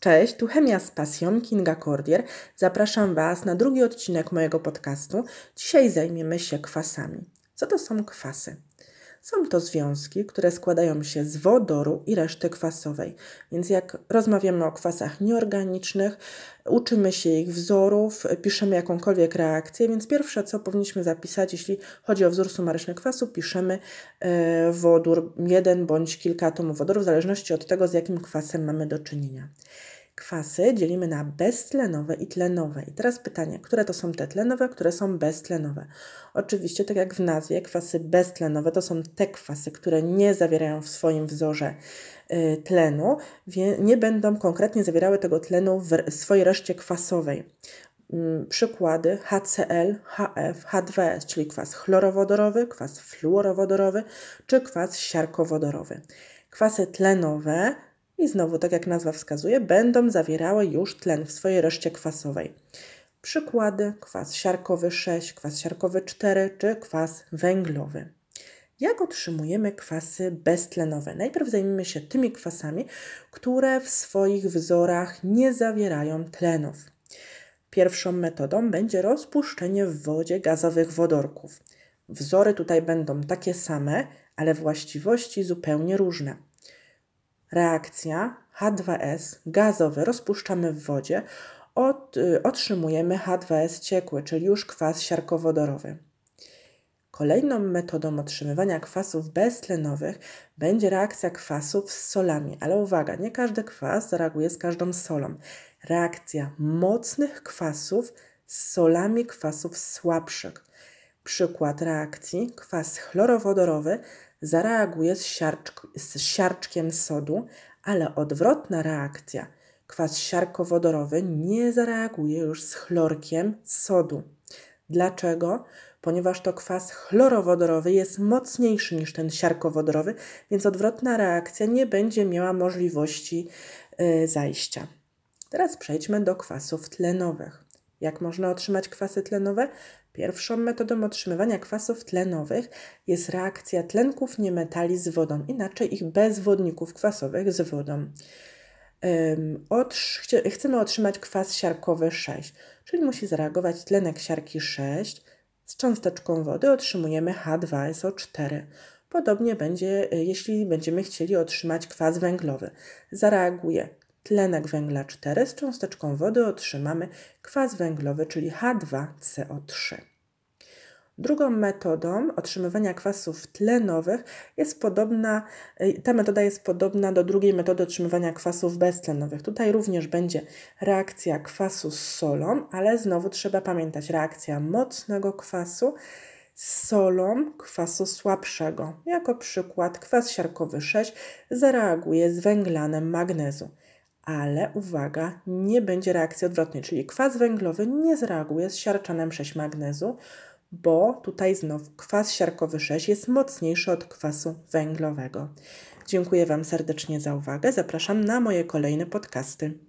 Cześć, tu Chemia z pasją, Kinga Cordier. Zapraszam Was na drugi odcinek mojego podcastu. Dzisiaj zajmiemy się kwasami. Co to są kwasy? Są to związki, które składają się z wodoru i reszty kwasowej. Więc jak rozmawiamy o kwasach nieorganicznych, uczymy się ich wzorów, piszemy jakąkolwiek reakcję, więc pierwsze co powinniśmy zapisać, jeśli chodzi o wzór sumaryczny kwasu, piszemy e, wodór, jeden bądź kilka atomów wodoru, w zależności od tego, z jakim kwasem mamy do czynienia. Kwasy dzielimy na beztlenowe i tlenowe. I teraz pytanie, które to są te tlenowe, które są beztlenowe? Oczywiście, tak jak w nazwie, kwasy beztlenowe to są te kwasy, które nie zawierają w swoim wzorze y, tlenu, nie będą konkretnie zawierały tego tlenu w swojej reszcie kwasowej. Mm, przykłady HCl, HF, H2S, czyli kwas chlorowodorowy, kwas fluorowodorowy czy kwas siarkowodorowy. Kwasy tlenowe i znowu, tak jak nazwa wskazuje, będą zawierały już tlen w swojej reszcie kwasowej. Przykłady: kwas siarkowy 6, kwas siarkowy 4 czy kwas węglowy. Jak otrzymujemy kwasy beztlenowe? Najpierw zajmijmy się tymi kwasami, które w swoich wzorach nie zawierają tlenów. Pierwszą metodą będzie rozpuszczenie w wodzie gazowych wodorków. Wzory tutaj będą takie same, ale właściwości zupełnie różne. Reakcja H2S gazowy rozpuszczamy w wodzie, od, y, otrzymujemy H2S ciekły, czyli już kwas siarkowodorowy. Kolejną metodą otrzymywania kwasów beztlenowych będzie reakcja kwasów z solami, ale uwaga, nie każdy kwas zareaguje z każdą solą. Reakcja mocnych kwasów z solami kwasów słabszych. Przykład reakcji: kwas chlorowodorowy zareaguje z, siarcz, z siarczkiem sodu, ale odwrotna reakcja, kwas siarkowodorowy, nie zareaguje już z chlorkiem sodu. Dlaczego? Ponieważ to kwas chlorowodorowy jest mocniejszy niż ten siarkowodorowy, więc odwrotna reakcja nie będzie miała możliwości yy, zajścia. Teraz przejdźmy do kwasów tlenowych. Jak można otrzymać kwasy tlenowe? Pierwszą metodą otrzymywania kwasów tlenowych jest reakcja tlenków niemetali z wodą, inaczej ich bezwodników kwasowych z wodą. chcemy otrzymać kwas siarkowy 6, czyli musi zareagować tlenek siarki 6 z cząsteczką wody, otrzymujemy H2SO4. Podobnie będzie, jeśli będziemy chcieli otrzymać kwas węglowy. Zareaguje tlenek węgla 4 z cząsteczką wody otrzymamy kwas węglowy, czyli H2CO3. Drugą metodą otrzymywania kwasów tlenowych jest podobna, y, ta metoda jest podobna do drugiej metody otrzymywania kwasów beztlenowych. Tutaj również będzie reakcja kwasu z solą, ale znowu trzeba pamiętać reakcja mocnego kwasu z solą kwasu słabszego. Jako przykład kwas siarkowy 6 zareaguje z węglanem magnezu ale uwaga, nie będzie reakcji odwrotnej, czyli kwas węglowy nie zareaguje z siarczanem 6 magnezu, bo tutaj znów kwas siarkowy 6 jest mocniejszy od kwasu węglowego. Dziękuję Wam serdecznie za uwagę. Zapraszam na moje kolejne podcasty.